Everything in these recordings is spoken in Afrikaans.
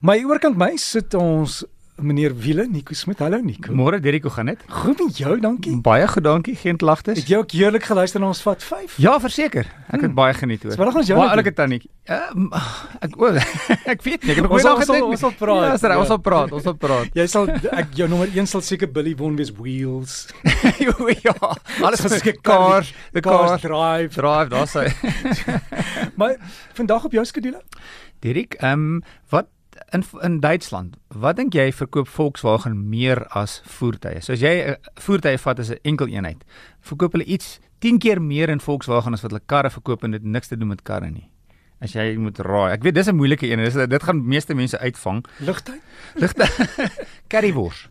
My oorkant my sit ons meneer Wiele Nico Smit. Hallo Nico. Môre Derek, hoe gaan dit? Goed met jou, dankie. Baie goed, dankie. Geen klagtes. Het jy ook heerlik geluister na ons vat 5? Ja, verseker. Ek het Hmm. baie geniet hoor. Wel ons jou Baie net ouelike tannie. M- ek o, ek weet nie, ek het nog Ons nooit sal- ons sal- gedink. ons sal praat. Ja, ons Ja. sal praat, ons sal praat. Jy sal ek jou nommer 1 sal seker Billy Won wees Wheels. ja, alles ek cars, the cars drive. drive, daar's hy. Maar vandag op jou skedule? Derek, ehm um, wat in in Duitsland, wat dink jy verkoop Volkswagen meer as voertuie? So as jy 'n voertuie vat as 'n enkel eenheid, verkoop hulle iets 10 keer meer in Volkswagen as wat hulle karre verkoop en dit niks te doen met karre nie. As jy moet raai. Ek weet dis 'n moeilike een. Dis dit gaan meeste mense uitvang. Ligtyd? Ligte currywors.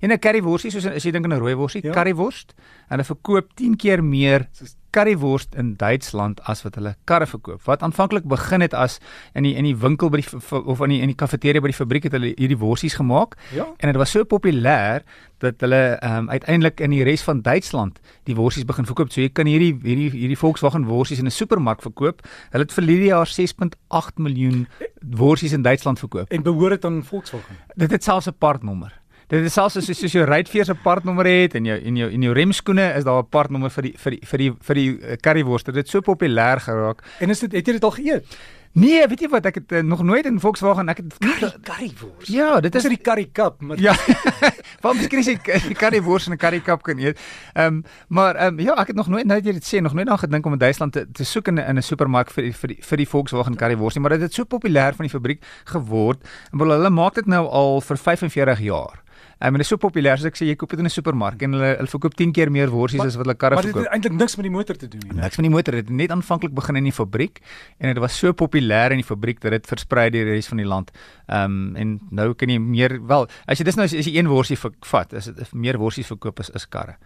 En 'n currywursie soos as jy dink aan 'n rooi worsie, Ja. ja. currywurst, hulle verkoop 10 keer meer Soos- currywurst in Duitsland as wat hulle karre verkoop. Wat aanvanklik begin het as in die in die winkel by die of in die in die kafeteria by die fabriek het hulle hierdie worsies gemaak Ja. en dit was so populêr dat hulle ehm um, uiteindelik in die res van Duitsland die worsies begin verkoop. So jy kan hierdie hierdie hierdie Volkswagen worsies in 'n supermark verkoop. Hulle het verlede jaar 6.8 miljoen worsies in Duitsland verkoop. En behoort dit aan Volkswagen? Dit het selfs 'n partnommer. Dit is selfs soos soos jou ruitveer se partnommer het en jou en jou en jou remskoene is daar 'n partnommer vir die vir die vir die vir die uh, currywurst. Dit het so populêr geraak. En is dit het jy dit al geëet? Nee, weet jy wat ek het uh, nog nooit in Volkswagen ek het Curry currywors. Ja, dit Dis is die curry cup, maar Ja. Want miskien as jy die currywurst en 'n currykap kan eet. Ehm um, maar ehm um, ja, ek het nog nooit nou dat jy dit sê, nog nooit aan gedink om in Duitsland te, te soek in 'n 'n supermark vir vir die vir die Volkswagen currywurst nie, maar dit het so populêr van die fabriek geword. En hulle maak dit nou al vir 45 jaar. Ehm um, en dit is so populêr soos ek sê jy koop dit in 'n supermark en hulle hulle verkoop 10 keer meer worsies as wat hulle karre maar dit verkoop. het eintlik niks met die motor te doen nie. Niks van die motor, dit het net aanvanklik begin in die fabriek en dit was so populêr in die fabriek dat dit versprei deur die res van die land. Ehm um, en nou kan jy meer wel, as jy dis nou as as jy een worsie vat, is dit meer worsies verkoop as is karre.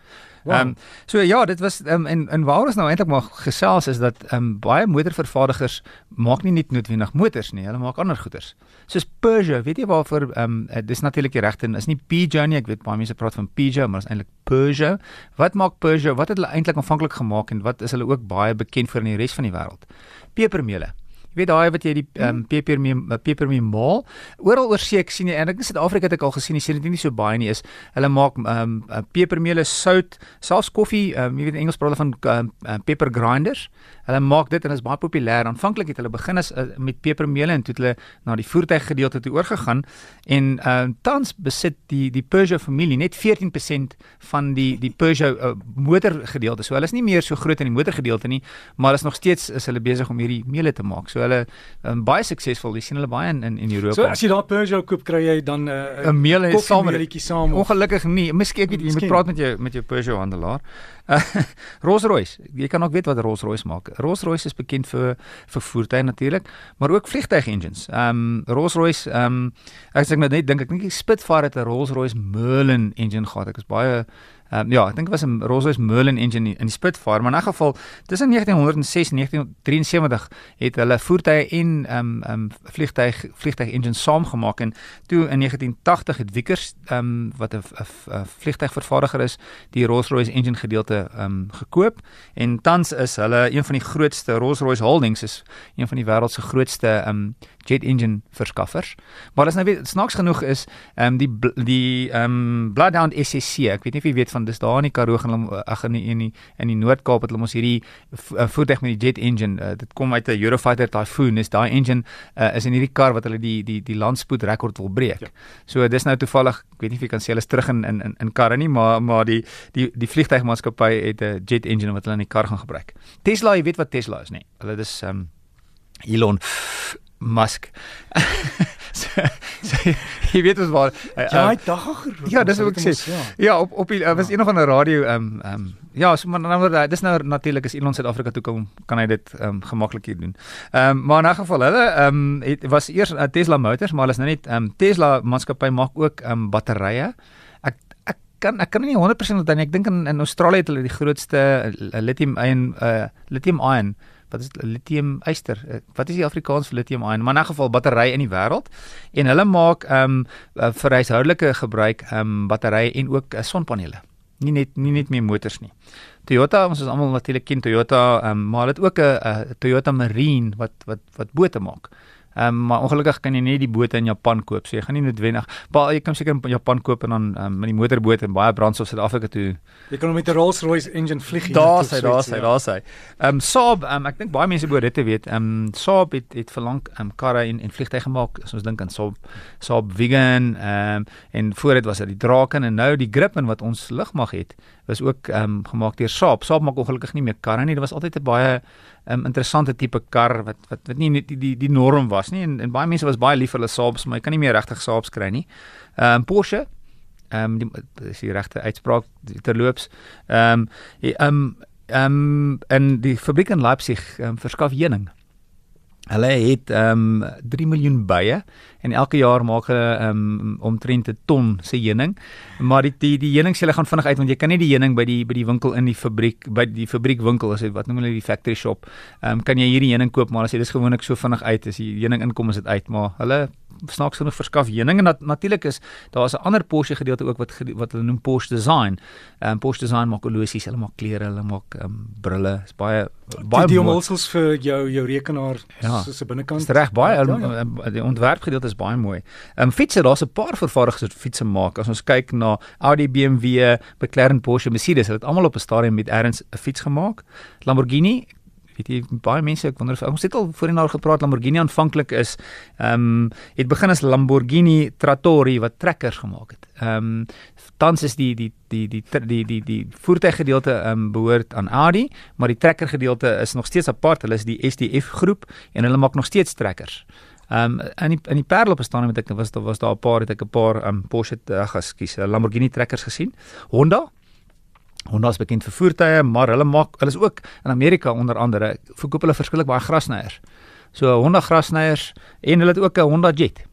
Wow. Ehm um, so ja, dit was ehm um, en en waar ons nou eintlik maar gesels is dat ehm um, baie motorvervaardigers maak nie net noodwendig motors nie, hulle maak ander goeders. Soos Peugeot, weet jy waarvoor ehm um, dis natuurlik die regte, is nie Peugeot nie, ek weet baie mense praat van Peugeot, maar dit is eintlik Peugeot. Wat maak Peugeot? Wat het hulle eintlik aanvanklik gemaak en wat is hulle ook baie bekend vir in die res van die wêreld? Pepermeule. Jy weet daai wat jy die ehm um, pepermee pepermee maal. Oral oor see ek sien jy en ek in Suid-Afrika het ek al gesien, jy sien dit nie so baie nie is. Hulle maak ehm um, pepermeule, sout, selfs koffie, ehm um, jy weet in Engels praat hulle van um, um, pepper grinders. Hulle maak dit en dit is baie populêr. Aanvanklik het hulle begin as uh, met pepermeule en toe het hulle na die voertuiggedeelte toe oorgegaan en ehm um, tans besit die die Peugeot familie net 14% van die die Peugeot uh, motorgedeelte. So hulle is nie meer so groot in die motorgedeelte nie, maar is nog steeds is hulle besig om hierdie meule te maak. So hulle um, baie suksesvol. Jy sien hulle baie in in, in Europa. So as jy daar Peugeot koop, kry jy dan 'n uh, 'n meel saam met saam. Ongelukkig nie. Miskien ek weet jy moet praat met jou met jou Peugeot handelaar. Uh, Rolls-Royce. Jy kan ook weet wat Rolls-Royce maak. Rolls-Royce is bekend vir vir voertuie natuurlik, maar ook vliegtuig engines. Ehm um, Rolls-Royce ehm um, as ek nou net dink ek dink die Spitfire het 'n Rolls-Royce Merlin engine gehad. Ek is baie um, ja, ek dink dit was 'n Rolls-Royce Merlin engine in die Spitfire, maar in 'n geval tussen 1906 en 1973 het hulle voertuie en ehm um, ehm um, vliegtuig vliegtuig engines saamgemaak en toe in 1980 het Vickers ehm um, wat 'n vliegtuigvervaardiger is, die Rolls-Royce engine gedeelte ehm um, gekoop en tans is hulle een van die grootste Rolls-Royce Holdings is een van die wêreld se grootste ehm um, jet engine verskaffers. Maar as nou weet snaaks genoeg is ehm um, die die ehm um, Bloodhound SSC, ek weet nie of jy weet van dis daar in die Karoo gaan ag in die in die in die Noord-Kaap het hulle mos hierdie uh, voertuig met die jet engine. Uh, dit kom uit 'n Eurofighter Typhoon. Is daai engine uh, is in hierdie kar wat hulle die die die landspoed rekord wil breek. Ja. So dis nou toevallig, ek weet nie of jy kan sê hulle is terug in in in, in karre nie, maar maar die die die vliegtuigmaatskappy het 'n jet engine wat hulle in die kar gaan gebruik. Tesla, jy weet wat Tesla is, nê? Nee. Hulle dis um, Elon Musk. so, so, jy weet ons waar uh, Ja, hy dag geroep. Ja, dis wat ek sê. Ja. Ja, op op die uh, was Ja. een of ander radio ehm um, ehm um, ja, so maar nou maar dis nou natuurlik as Elon Suid-Afrika toe kom, kan hy dit ehm um, gemaklik hier doen. Ehm um, maar in 'n geval hulle ehm um, het was eers uh, Tesla Motors, maar hulle is nou net ehm um, Tesla maatskappy maak ook ehm um, batterye. Ek ek kan ek kan nie 100% onthou nie. Ek dink in in Australië het hulle die grootste uh, lithium ion uh lithium ion wat is lithium yster. Uh, Wat is die Afrikaans vir lithium ion? Maar in 'n geval battery in die wêreld en hulle maak ehm um, vir huishoudelike gebruik ehm um, batterye en ook uh, sonpanele. Nie net nie net meer motors nie. Toyota, ons is almal natuurlik ken Toyota, ehm um, maar hulle het ook 'n Toyota Marine wat wat wat bote maak. Ehm um, maar ongelukkig kan jy nie die bote in Japan koop. So jy gaan nie noodwendig, maar jy kan seker in Japan koop en dan um, met die motorboot en baie brandstof Suid-Afrika toe. Jy kan met 'n Rolls-Royce engine vlieg. Daar sê, daar sê, daar sê. Ehm um, Saab, um, ek dink baie mense behoort dit te weet. Ehm um, Saab het het verlang ehm um, karre en en vliegtye gemaak. As ons dink aan Saab, Saab Vigan, ehm um, en voor dit was dit die Draken en nou die Gripen wat ons lugmag het, was ook ehm um, gemaak deur Saab. Saab maak ongelukkig nie meer karre nie. Dit was altyd 'n baie um, interessante tipe kar wat wat wat nie die die die norm was nie en, en baie mense was baie lief vir hulle Saabs maar jy kan nie meer regtig Saabs kry nie. Ehm um, Porsche ehm um, die is die regte uitspraak terloops. Ehm um, ehm um, ehm um, en die fabriek in Leipzig um, verskaf heuning. Hulle het ehm um, 3 miljoen bye en elke jaar maak hulle um, omtrent 'n ton se heuning. Maar die die die heuning sê hulle gaan vinnig uit want jy kan nie die heuning by die by die winkel in die fabriek by die fabriekwinkel as jy wat noem hulle die factory shop. Ehm um, kan jy hierdie heuning koop maar as jy dis gewoonlik so vinnig uit as die heuning inkom is dit uit maar hulle snaaks genoeg verskaf heuning en nat, natuurlik is daar's 'n ander Porsche gedeelte ook wat wat hulle noem Porsche design. Ehm um, Porsche design maak horlosies, hulle maak klere, hulle maak ehm um, brille. Is baie baie die, die omhulsels vir jou jou rekenaar ja, soos 'n binnekant. Dis reg baie ja, ja. die ontwerpgedeelte is baie mooi. Ehm um, fietsse, daar's 'n paar vervaardigers wat fietsse maak. As ons kyk na Audi, BMW, McLaren, Porsche, Mercedes, hulle het almal op 'n stadium met erns 'n fiets gemaak. Lamborghini weet jy baie mense ek wonder of ons het al voorheen al gepraat Lamborghini aanvanklik is ehm um, het begin as Lamborghini Trattori wat trekkers gemaak het. Ehm um, tans is die die die die die die die, die voertuiggedeelte ehm um, behoort aan Audi, maar die trekker gedeelte is nog steeds apart. Hulle is die SDF groep en hulle maak nog steeds trekkers. Ehm um, in die in die Parel op staan met ek was daar was daar 'n paar het ek 'n paar ehm um, Porsche ag ekskuus Lamborghini trekkers gesien. Honda Honda is bekend vir voertuie, maar hulle maak hulle is ook in Amerika onder andere verkoop hulle verskillik baie grasnyers. So Honda grasnyers en hulle het ook 'n Honda Jet.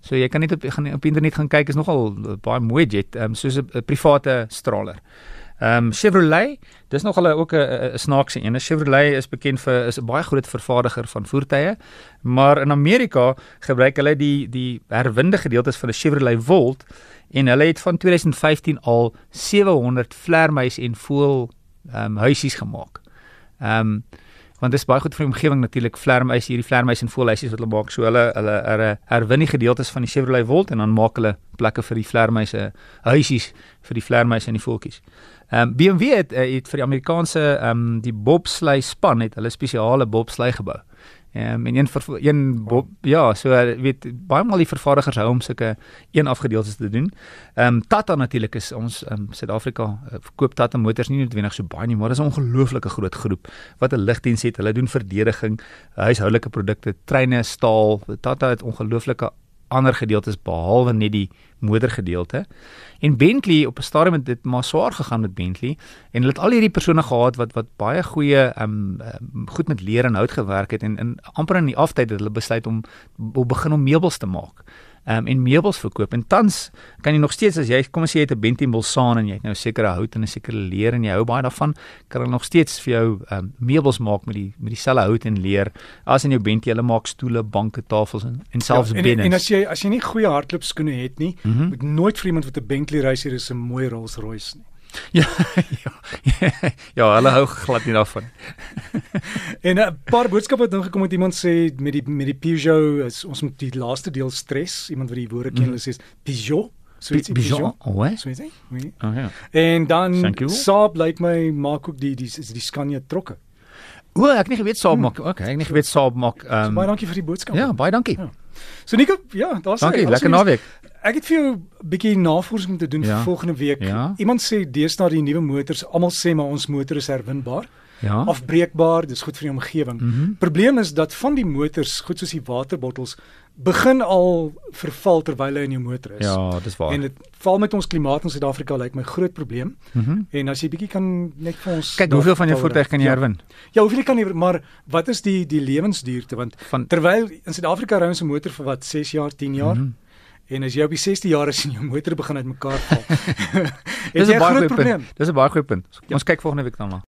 So jy kan net op gaan op internet gaan kyk is nogal baie mooi jet, um, soos 'n private straler. Ehm um, Chevrolet, dis nog hulle ook 'n snaakse een. Chevrolet is bekend vir is 'n baie groot vervaardiger van voertuie, maar in Amerika gebruik hulle die die herwinde gedeeltes van 'n Chevrolet Volt en hulle het van 2015 al 700 vlermuis en voël ehm um, huisies gemaak. Ehm um, want dit is baie goed vir die omgewing natuurlik vlermuis hierdie vlermuis en voëlhuisies wat hulle maak. So hulle hulle hulle herwin die gedeeltes van die Chevrolet Volt en dan maak hulle plekke vir die vlermuise huisies vir die vlermuise en die voeltjies. Ehm um, BMW het, uh, het vir die Amerikaanse ehm um, die bobsleigh span het hulle spesiale bobsleigh gebou. Um, en een een bob, ja, so uh, weet baie maal die vervaardigers hou om sulke een afgedeeltes te doen. Ehm um, Tata natuurlik is ons ehm um, Suid-Afrika uh, verkoop Tata motors nie noodwendig so baie nie, maar dit is 'n ongelooflike groot groep wat 'n ligdiens het. Hulle doen verdediging, huishoudelike produkte, treine, staal. Tata het ongelooflike ander gedeeltes behalwe net die motorgedeelte. En Bentley op 'n stadium het dit maar swaar gegaan met Bentley en hulle het al hierdie persone gehad wat wat baie goeie ehm um, goed met leer en hout gewerk het en in amper in die aftyd het hulle besluit om om begin om meubels te maak um, en meubels verkoop. En tans kan jy nog steeds as jy kom as jy het 'n Bentley Mulsanne en jy het nou sekere hout en 'n sekere leer en jy hou baie daarvan, kan hulle nog steeds vir jou um, meubels maak met die met dieselfde hout en leer as in jou Bentley. Hulle maak stoele, banke, tafels en en selfs ja, binne. En as jy as jy nie goeie hardloopskoene het nie, mm -hmm. moet nooit vir iemand wat 'n Bentley racer is 'n mooi Rolls-Royce nie. Ja, ja. Ja, hulle hou glad nie daarvan. en 'n paar boodskappe het ingekom met iemand sê met die met die Peugeot is ons moet die laaste deel stres. Iemand wat die woorde ken, mm. hulle sê Peugeot. So iets Peugeot. Oh, so iets. Oh ja. En dan Saab lyk like my maak ook die die die Scania trokke. O, ek het nie geweet Saab hmm. maak. Okay, ek het nie geweet Saab maak. Um, Baie dankie vir die boodskap. Ja, baie dankie. Ja. So Nico, ja, daar's Dankie, lekker naweek. Ek het vir jou 'n bietjie navorsing te doen ja. vir volgende week. Ja. Iemand sê deesdae die nuwe motors, almal sê maar ons motor is herwinbaar. Ja. Afbreekbaar, dis goed vir die omgewing. Mm -hmm. Probleem is dat van die motors, goed soos die waterbottels, begin al verval terwyl hy in jou motor is. Ja, dis waar. En dit val met ons klimaat in Suid-Afrika lyk like my groot probleem. Mm -hmm. En as jy bietjie kan net vir ons kyk hoeveel van jou voertuig kan jy ja. herwin? Ja, hoeveel kan jy maar wat is die die lewensduurte want van terwyl in Suid-Afrika ry ons 'n motor vir wat 6 jaar, 10 jaar. Mm -hmm. En as jy op die 60 jaar is en jou motor begin uitmekaar val. Dis 'n baie groot probleem. Dis 'n baie goeie punt. Ons ja. kyk volgende week dan maar.